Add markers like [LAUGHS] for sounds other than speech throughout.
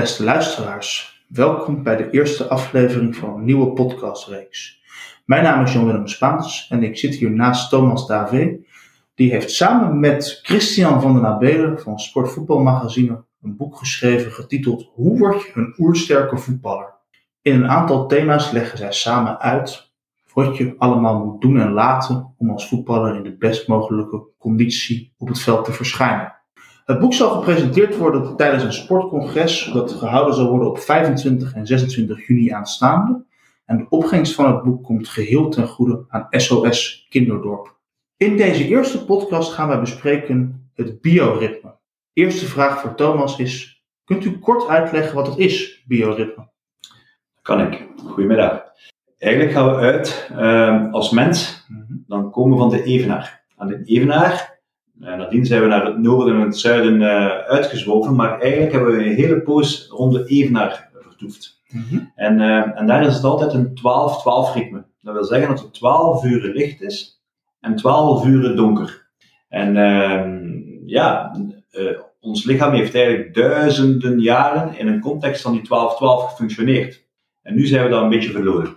Beste luisteraars, welkom bij de eerste aflevering van een nieuwe podcastreeks. Mijn naam is Jan-Willem Spaans en ik zit hier naast Thomas Davé. Die heeft samen met Christian van den Abelen van Sportvoetbalmagazine een boek geschreven getiteld Hoe word je een oersterke voetballer? In een aantal thema's leggen zij samen uit wat je allemaal moet doen en laten om als voetballer in de best mogelijke conditie op het veld te verschijnen. Het boek zal gepresenteerd worden tijdens een sportcongres dat gehouden zal worden op 25 en 26 juni aanstaande. En de opbrengst van het boek komt geheel ten goede aan SOS Kinderdorp. In deze eerste podcast gaan wij bespreken het bioritme. Eerste vraag voor Thomas is: kunt u kort uitleggen wat het is, bioritme? Kan ik. Goedemiddag. Eigenlijk gaan we uit uh, als mens, dan komen we van de evenaar. Aan de evenaar uh, nadien zijn we naar het noorden en het zuiden uh, uitgezwoven, maar eigenlijk hebben we een hele poos rond de evenaar vertoefd. Mm-hmm. En, uh, en daar is het altijd een 12-12 ritme. Dat wil zeggen dat er 12 uur licht is en 12 uur donker. En ehm, ja, ons lichaam heeft eigenlijk duizenden jaren in een context van die 12-12 gefunctioneerd. En nu zijn we dat een beetje verloren.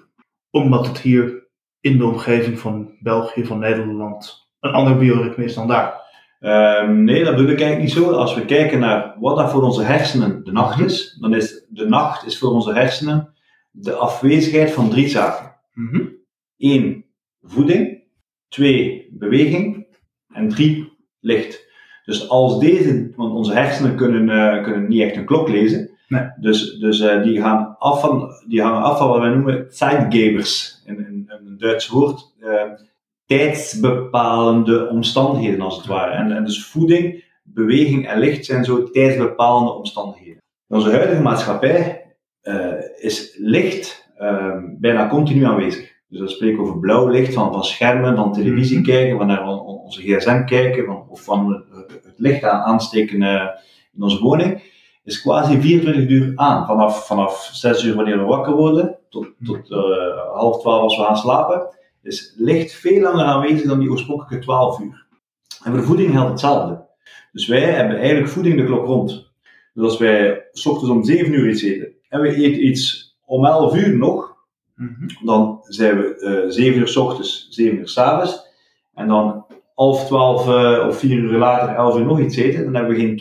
Omdat het hier in de omgeving van België, van Nederland, een ander bioritme is dan daar. Um, nee, dat bedoel ik eigenlijk niet zo. Als we kijken naar wat dat voor onze hersenen de nacht is, dan is de nacht is voor onze hersenen de afwezigheid van drie zaken. Mm-hmm. Eén, voeding. Twee, beweging. En drie, licht. Dus als deze, want onze hersenen kunnen, uh, kunnen niet echt een klok lezen. Nee. Dus, dus uh, die, gaan af van, die hangen af van wat wij noemen Zeitgebers. In, in, in een Duits woord. Uh, tijdsbepalende omstandigheden, als het ware. En, en dus voeding, beweging en licht zijn zo tijdsbepalende omstandigheden. In onze huidige maatschappij uh, is licht uh, bijna continu aanwezig. Dus we spreken over blauw licht van, van schermen, van televisie mm-hmm. kijken, van naar onze gsm kijken, van, of van het licht aan, aansteken uh, in onze woning. Is quasi 24 uur aan. Vanaf, vanaf 6 uur wanneer we wakker worden, tot, tot half 12 als we gaan slapen is licht veel langer aanwezig dan die oorspronkelijke 12 uur. En voor de voeding geldt hetzelfde. Dus wij hebben eigenlijk voeding de klok rond. Dus als wij s ochtends om 7 uur iets eten en we eten iets om 11 uur nog, mm-hmm. dan zijn we uh, 7 uur s ochtends, 7 uur s avonds. En dan half 12 uh, of 4 uur later, 11 uur nog iets eten. Dan hebben we geen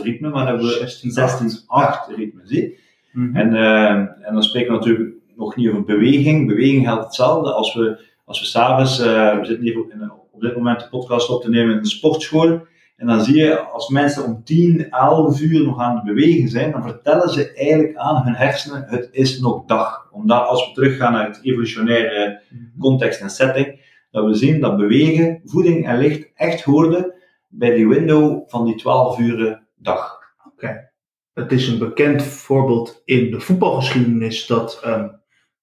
12-12 ritme, maar dan hebben we 16-8 ritme. Zie? Mm-hmm. En, uh, en dan spreken we natuurlijk nog niet over beweging. Beweging geldt hetzelfde. Als we, als we s'avonds, uh, we zitten hier op, in, op dit moment de podcast op te nemen in de sportschool. En dan zie je, als mensen om 10, 11 uur nog aan het bewegen zijn, dan vertellen ze eigenlijk aan hun hersenen, het is nog dag. Omdat als we teruggaan naar het evolutionaire context en setting, dat we zien dat bewegen, voeding en licht echt hoorden bij die window van die 12 uur dag. Oké. Okay. Het is een bekend voorbeeld in de voetbalgeschiedenis dat um,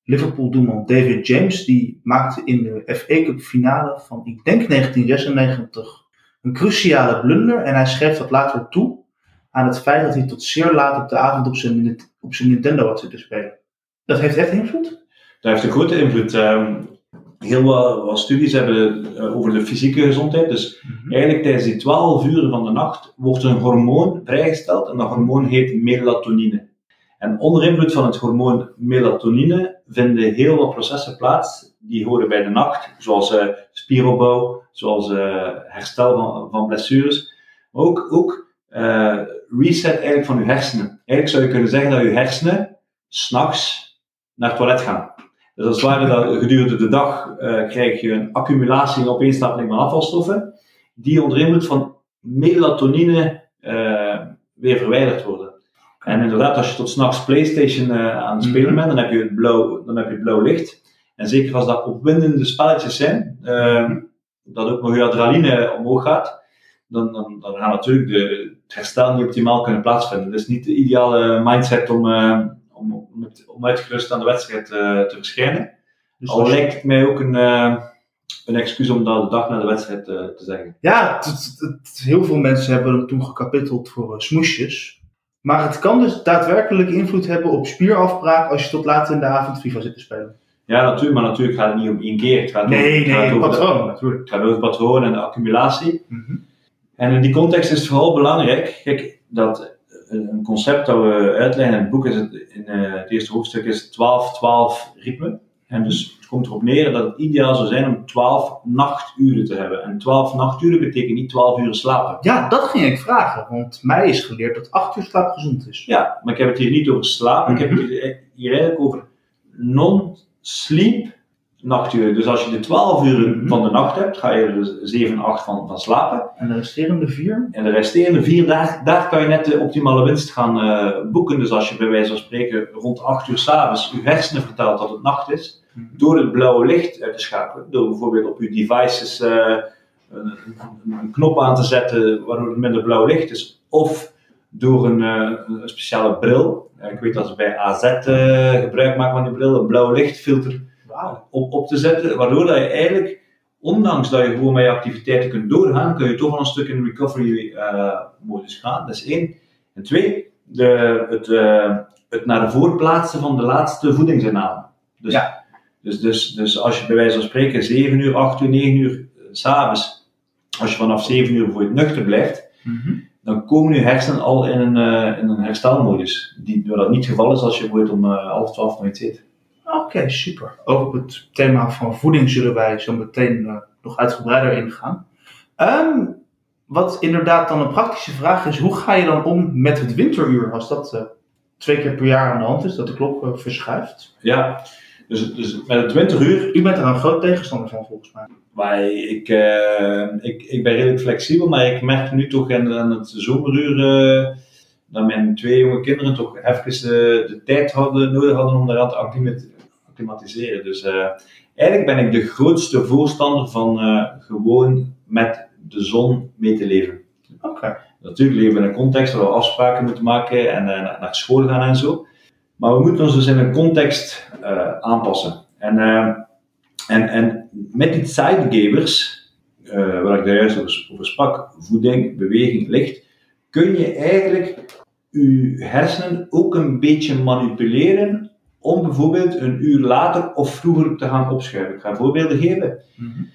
Liverpool-doelman David James, die maakte in de FA Cup finale van, ik denk 1996, een cruciale blunder. En hij schreef dat later toe aan het feit dat hij tot zeer laat op de avond op zijn, op zijn Nintendo had zitten spelen. Dat heeft echt invloed? Dat heeft een grote invloed. Um, heel wat, wat, studies hebben uh, over de fysieke gezondheid. Dus mm-hmm. eigenlijk tijdens die 12 uur van de nacht wordt een hormoon vrijgesteld en dat hormoon heet melatonine. Onder invloed van het hormoon melatonine vinden heel wat processen plaats die horen bij de nacht, zoals uh, spieropbouw, zoals uh, herstel van, van blessures, maar ook, ook uh, reset eigenlijk van uw hersenen. Eigenlijk zou je kunnen zeggen dat uw hersenen s'nachts naar het toilet gaan. Dus als het ware dat gedurende de dag krijg je een accumulatie en opeenstapeling van afvalstoffen, die onder invloed van melatonine weer verwijderd worden. En inderdaad, als je tot s'nachts PlayStation uh, aan het spelen bent, dan heb je het blauw, dan heb je het blauw licht. En zeker als dat opwindende spelletjes zijn, uh, dat ook nog je adrenaline omhoog gaat, dan, dan, dan gaat natuurlijk de, het herstel niet optimaal kunnen plaatsvinden. Dat is niet de ideale mindset om, uh, om, om, om uitgerust aan de wedstrijd te verschijnen. Dus Al lijkt het mij ook een, een excuus om dat de dag na de wedstrijd te zeggen. Ja, heel veel mensen hebben hem toen gekapiteld voor smoesjes. Maar het kan dus daadwerkelijk invloed hebben op spierafbraak als je tot laat in de avond FIFA zit te spelen. Ja, natuurlijk, maar natuurlijk gaat het niet om één keer. Het gaat nee, over, nee, het patroon natuurlijk. Het gaat over het patroon en de accumulatie. Mm-hmm. En in die context is het vooral belangrijk, kijk, dat een concept dat we uitlijnen in het boek, is het, in het eerste hoofdstuk, is 12-12 ritme. En dus het komt erop neer dat het ideaal zou zijn om 12 nachturen te hebben. En 12 nachturen betekent niet 12 uur slapen. Ja, dat ging ik vragen, want mij is geleerd dat 8 uur slaap gezond is. Ja, maar ik heb het hier niet over slaap, ik heb het hier eigenlijk over non-sleep nachturen. Dus als je de 12 uur van de nacht hebt, ga je er 7, 8 van, van slapen. En de resterende 4? En de resterende 4, daar, daar kan je net de optimale winst gaan uh, boeken. Dus als je bij wijze van spreken rond 8 uur s'avonds je hersenen vertelt dat het nacht is, door het blauwe licht uit te schakelen, door bijvoorbeeld op je devices uh, een, een, knop aan te zetten waardoor het minder blauw licht is, of door een, uh, een speciale bril. ik weet dat ze bij AZ gebruik maken van die bril, een blauw lichtfilter op, op te zetten, waardoor dat je eigenlijk, ondanks dat je gewoon met je activiteiten kunt doorgaan, kun je toch wel een stuk in de recovery uh, modus gaan. Dat is één. En twee, de, het, uh, het naar voren plaatsen van de laatste voedingsinname. Dus, ja. dus, dus, dus als je bij wijze van spreken 7 uur, 8 uur, 9 uur uh, s'avonds, als je vanaf 7 uur bijvoorbeeld nuchter blijft, Mm -hmm. dan komen je hersenen al in een, uh, in een herstelmodus. Die, waar dat niet het geval is als je bijvoorbeeld om half twaalf nog iets eet. Oké, okay, super. Ook op het thema van voeding zullen wij zo meteen uh, nog uitgebreider ingaan. Um, wat inderdaad dan een praktische vraag is, hoe ga je dan om met het winteruur als dat uh, twee keer per jaar aan de hand is, dat de klok uh, verschuift? Ja, dus, dus met het winteruur... U bent er een groot tegenstander van volgens mij. Maar ik, ik, ik ben redelijk flexibel, maar ik merk nu toch in het zomeruur dat mijn twee jonge kinderen toch even de, de tijd hadden, nodig hadden om daaraan te acclimatiseren. Dus uh, eigenlijk ben ik de grootste voorstander van uh, gewoon met de zon mee te leven. Oké. Okay. Natuurlijk leven we in een context waar we afspraken moeten maken en uh, naar school gaan en zo. Maar we moeten ons dus in een context aanpassen. En, en, en met die sidegevers, waar ik daar juist over sprak, voeding, beweging, licht, kun je eigenlijk je hersenen ook een beetje manipuleren om bijvoorbeeld een uur later of vroeger te gaan opschuiven. Ik ga voorbeelden geven. Mm -hmm.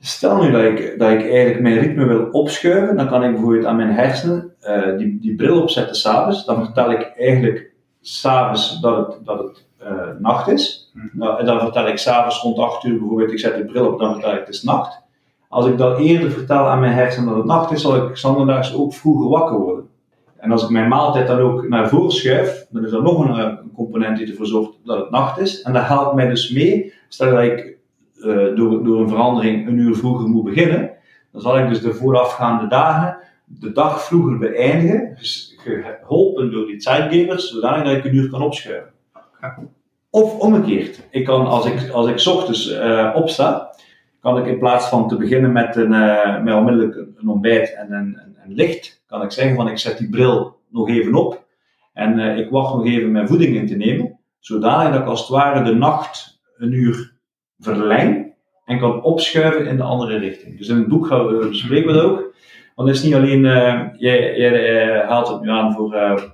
Stel nu dat ik, dat ik eigenlijk mijn ritme wil opschuiven, dan kan ik bijvoorbeeld aan mijn hersenen uh, die, die bril opzetten s'avonds. Dan vertel ik eigenlijk s'avonds dat het, dat het uh, nacht is. Mhm. Nou, en dan vertel ik s'avonds rond 8 uur bijvoorbeeld, ik zet de bril op, dan vertel ik het is nacht. Als ik dat eerder vertel aan mijn hersenen dat het nacht is, zal ik standaards ook vroeger wakker worden. En als ik mijn maaltijd dan ook naar voren schuif, dan is er nog een, een, component die ervoor zorgt dat het nacht is. En dat helpt mij dus mee, stel dat ik uh, door, door een verandering een uur vroeger moet beginnen, dan zal ik dus de voorafgaande dagen de dag vroeger beëindigen, dus geholpen door die tijdgevers, zodanig dat ik een uur kan opschuiven. Of omgekeerd, ik kan als ik, als ik 's ochtends uh, opsta, kan ik in plaats van te beginnen met, een, uh, met onmiddellijk een ontbijt en een, licht, kan ik zeggen van ik zet die bril nog even op en uh, ik wacht nog even mijn voeding in te nemen, zodanig dat ik als het ware de nacht een uur verleng en kan opschuiven in de andere richting. Dus in het boek gaan we bespreken we dat ook. Want het is niet alleen, uh, jij, jij haalt het nu aan voor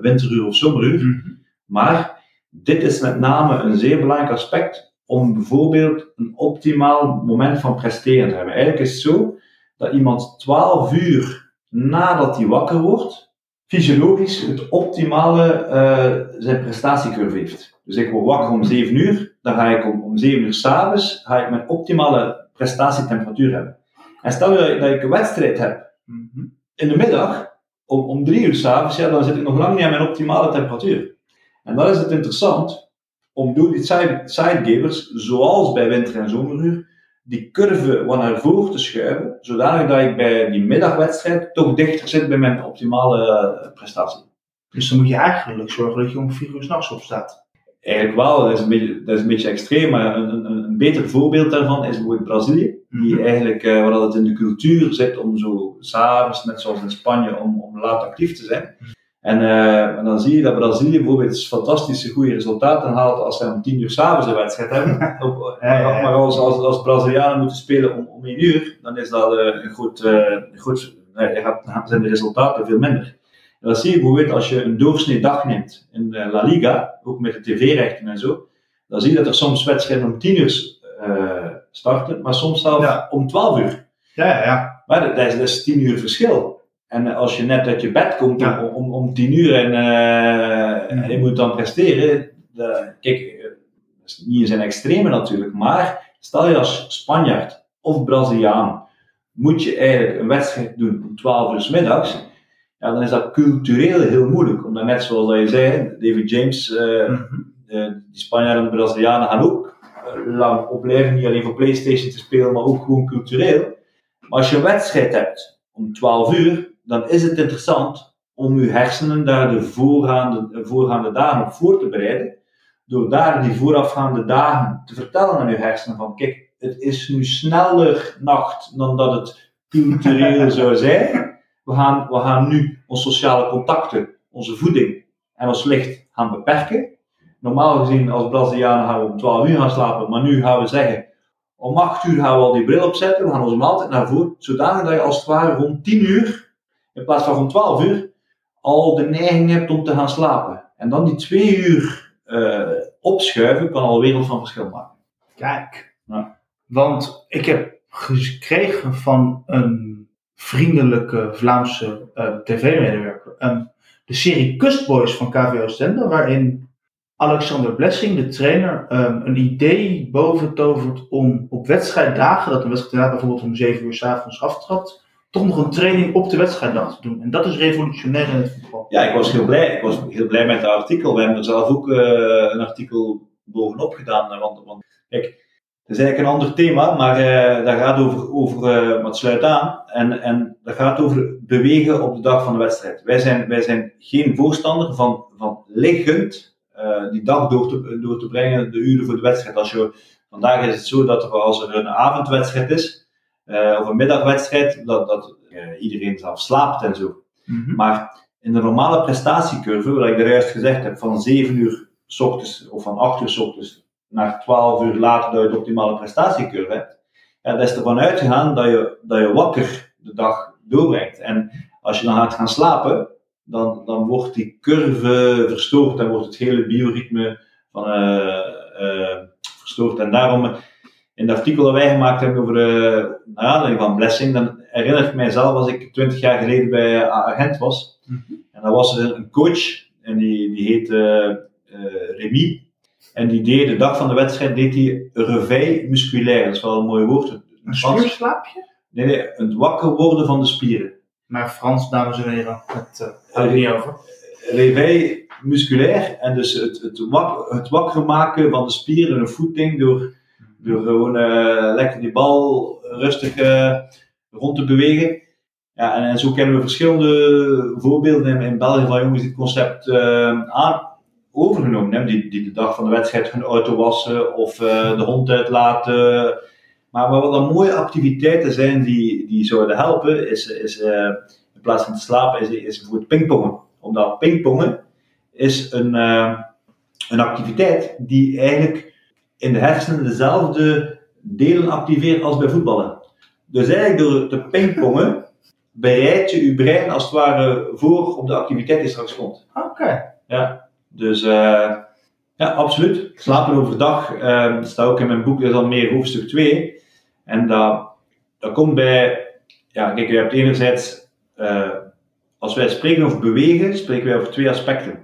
winteruur of zomeruur, mm -hmm. maar dit is met name een zeer belangrijk aspect om bijvoorbeeld een optimaal moment van presteren te hebben. Eigenlijk is het zo dat iemand 12 uur nadat hij wakker wordt, fysiologisch het optimale uh, zijn prestatiecurve heeft. Dus ik word wakker om 7 uur, dan ga ik om, om 7 uur s'avonds ga ik mijn optimale prestatietemperatuur hebben. En stel dat, dat ik een wedstrijd heb -hmm. in de middag, om, om 3 uur s'avonds, ja, dan zit ik nog lang niet aan mijn optimale temperatuur. En dan is het interessant om door die sidegevers, zoals bij winter- en zomeruur, die curve wat naar voren te schuiven, zodanig dat ik bij die middagwedstrijd toch dichter zit bij mijn optimale prestatie. Dus dan moet je eigenlijk zorgen dat je om vier uur s'nachts opstaat. Eigenlijk wel, dat is een beetje, dat is een beetje extreem, maar een, een, een beter voorbeeld daarvan is bijvoorbeeld Brazilië, die Mhm. eigenlijk, uh, waar het in de cultuur zit om zo s'avonds, net zoals in Spanje, om, om laat actief te zijn. En, uh, en dan zie je dat Brazilië bijvoorbeeld fantastische goede resultaten haalt als ze om 10 uur s'avonds een wedstrijd hebben. [LAUGHS] Op, Ja, ja, ja. Maar als, als, als Brazilianen moeten spelen om, om 1 uur, dan is dat uh, een goed, uh, een goed nee, dan zijn de resultaten veel minder. En dat zie je bijvoorbeeld als je een doorsnee dag neemt in de La Liga, ook met de tv-rechten en zo. Dan zie je dat er soms wedstrijden om 10 uur starten, maar soms zelfs om 12 uur. Ja, ja, ja. Maar dat is, dat is 10 uur verschil. En als je net uit je bed komt Ja. om, om, om tien uur en, eh, en je moet dan presteren, de- kijk, eh, dat is niet in zijn extreme natuurlijk, maar stel je als Spanjaard of Braziliaan moet je eigenlijk een wedstrijd doen om 12 uur 's middags, ja, dan is dat cultureel heel moeilijk. Omdat net zoals je zei, David James, eh, Mhm. die Spanjaarden en Brazilianen gaan ook lang opblijven, niet alleen voor PlayStation te spelen, maar ook gewoon cultureel. Maar als je een wedstrijd hebt om 12 uur, dan is het interessant om je hersenen daar de voorgaande, de voorgaande dagen op voor te bereiden. Door daar die voorafgaande dagen te vertellen aan je hersenen van kijk, het is nu sneller nacht dan dat het cultureel [LAUGHS] zou zijn. We gaan, we gaan nu onze sociale contacten, onze voeding en ons licht gaan beperken. Normaal gezien als Brazilianen gaan we om 12 uur gaan slapen, maar nu gaan we zeggen om 8 uur gaan we al die bril opzetten, we gaan onze maaltijd naar voren, zodanig dat je als het ware rond 10 uur, in plaats van rond 12 uur, al de neiging hebt om te gaan slapen. En dan die 2 uur eh, opschuiven kan al een wereld van verschil maken. Kijk. Ja. Want ik heb gekregen van een vriendelijke Vlaamse eh, tv-medewerker de serie Kustboys van KVO Stende, waarin Alexander Blessing, de trainer, ehm, een idee boven tovert om op wedstrijddagen, dat een wedstrijd bijvoorbeeld om 7 uur s avonds aftrad, toch nog een training op de wedstrijddag te doen. En dat is revolutionair in het voetbal. Ja, ik was heel blij. Ik was heel blij met het artikel. We hebben er zelf ook eh, een artikel bovenop gedaan. eh, Want, want kijk, het is eigenlijk een ander thema, maar eh dat gaat over, over maar het sluit aan. En, en dat gaat over bewegen op de dag van de wedstrijd. Wij zijn, wij zijn geen voorstander van, van liggend die dag door te, door te brengen, de uren voor de wedstrijd. Als je, vandaag is het zo dat er, als er een avondwedstrijd is, eh, of een middagwedstrijd, dat, dat eh, iedereen zelf slaapt en zo. Mhm. Maar in de normale prestatiecurve, wat ik er juist gezegd heb, van 7 uur s ochtends of van 8 uur s ochtends naar 12 uur later dat je de optimale prestatiecurve hebt, ja, dat is ervan uitgegaan dat je, dat je wakker de dag doorbrengt. En als je dan gaat gaan slapen, dan, dan wordt die curve verstoord en wordt het hele bioritme van, eh, verstoord. En daarom, in het artikel dat wij gemaakt hebben over de naar aanleiding van Blessing, dan herinner ik mijzelf als ik 20 jaar geleden bij Agent was. Mhm. En dan was er een coach, en die, die heette eh Remy. En die deed de dag van de wedstrijd deed hij réveil musculaire. Dat is wel een mooi woord. Een spierslaapje? Nee, nee, het wakker worden van de spieren. Maar Frans, dames en heren, het uh, gaat er niet over. Réveil musculair. En dus het, het, wak, het wakker maken van de spieren, een voeting, door, door gewoon uh, lekker die bal rustig uh, rond te bewegen. Ja, en, zo kennen we verschillende voorbeelden in, in België van jongens die het concept uh, aan overgenomen hebben. Die, die de dag van de wedstrijd hun auto wassen of uh, de hond uitlaten. Maar wat dan mooie activiteiten zijn die, die zouden helpen, is, is in plaats van te slapen, is, is bijvoorbeeld pingpongen. Omdat pingpongen is een, uh, een activiteit die eigenlijk in de hersenen dezelfde delen activeert als bij voetballen. Dus eigenlijk door te pingpongen bereid je je brein als het ware voor op de activiteit die straks komt. Oké. Okay. Ja, dus uh, ja, absoluut. Slapen overdag, uh, dat staat ook in mijn boek, dat is al meer hoofdstuk 2. En dat, dat komt bij, ja, kijk, je hebt enerzijds, uh, als wij spreken over bewegen, spreken wij over twee aspecten.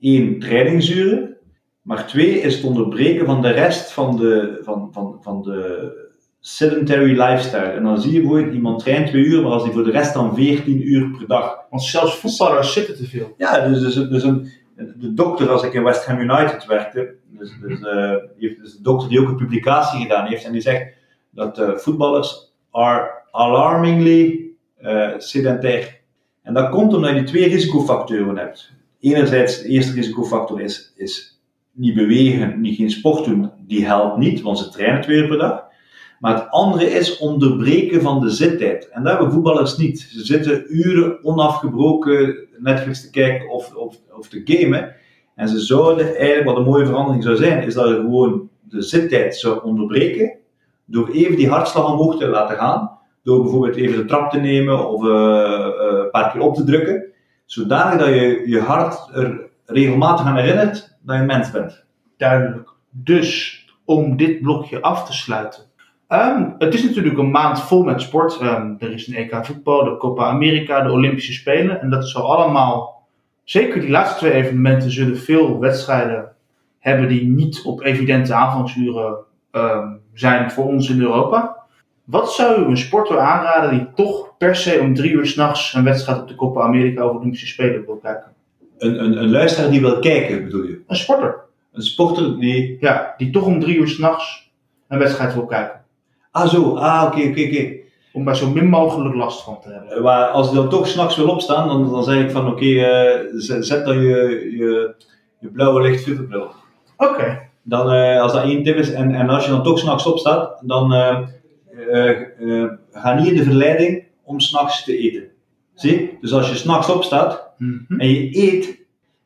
Eén, trainingsuren, maar twee is het onderbreken van de rest van de, van, van, van de sedentary lifestyle. En dan zie je bijvoorbeeld, iemand traint twee uur, maar als hij voor de rest dan 14 uur per dag. Want zelfs voetballers zitten te veel. Ja, dus, dus, dus een, de dokter, als ik in West Ham United werkte, dus, dus, uh, heeft, dus de dokter die ook een publicatie gedaan heeft, en die zegt dat uh, voetballers are alarmingly uh, sedentair. En dat komt omdat je twee risicofactoren hebt. Enerzijds, de eerste risicofactor is, is niet bewegen, niet geen sport doen. Die helpt niet, want ze trainen twee per dag. Maar het andere is onderbreken van de zittijd. En dat hebben voetballers niet. Ze zitten uren onafgebroken Netflix te kijken of, of, of te gamen. En ze zouden eigenlijk, wat een mooie verandering zou zijn, is dat je gewoon de zittijd zou onderbreken. Door even die hartslag omhoog te laten gaan. Door bijvoorbeeld even de trap te nemen of uh, uh, een paar keer op te drukken. Zodanig dat je je hart er regelmatig aan herinnert dat je mens bent. Duidelijk. Dus om dit blokje af te sluiten. Ehm, het is natuurlijk een maand vol met sport. Ehm, er is een EK voetbal, de Copa America, de Olympische Spelen. En dat zal allemaal, zeker die laatste twee evenementen, zullen veel wedstrijden hebben die niet op evidente aanvangsuren ehm, zijn voor ons in Europa. Wat zou u een sporter aanraden die toch per se om drie uur s'nachts een wedstrijd op de Copa America of Olympische Spelen wil kijken? Een, een, een luisteraar die wil kijken, bedoel je? Een sporter. Een sporter die... Ja, die toch om drie uur s'nachts een wedstrijd wil kijken. Ah zo, ah oké, oké, oké. Om daar zo min mogelijk last van te hebben. Maar als je dan toch s'nachts wil opstaan, dan, dan zeg ik van oké, eh, zet, dan je, je, je blauwe lichtfilterbril. Oké. Dan, eh, als dat één tip is, en, en als je dan toch s'nachts opstaat, dan eh, eh, eh, ga niet in de verleiding om s'nachts te eten. Zie? Dus als je s'nachts opstaat Mhm. en je eet,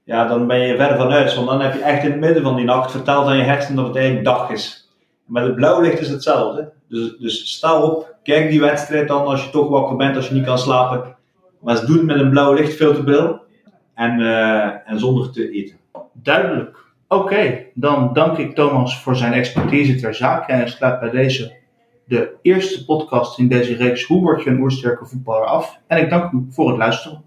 ja, dan ben je ver van huis. Want dan heb je echt in het midden van die nacht verteld aan je hersenen dat het eigenlijk dag is. Met het blauw licht is hetzelfde. Dus, dus sta op, kijk die wedstrijd dan als je toch wakker bent, als je niet kan slapen. Maar doe het met een blauw lichtfilterbril en, eh, en zonder te eten. Duidelijk. Oké, dan dank ik Thomas voor zijn expertise ter zake en sluit bij deze de eerste podcast in deze reeks Hoe word je een oersterke voetballer af? En ik dank u voor het luisteren.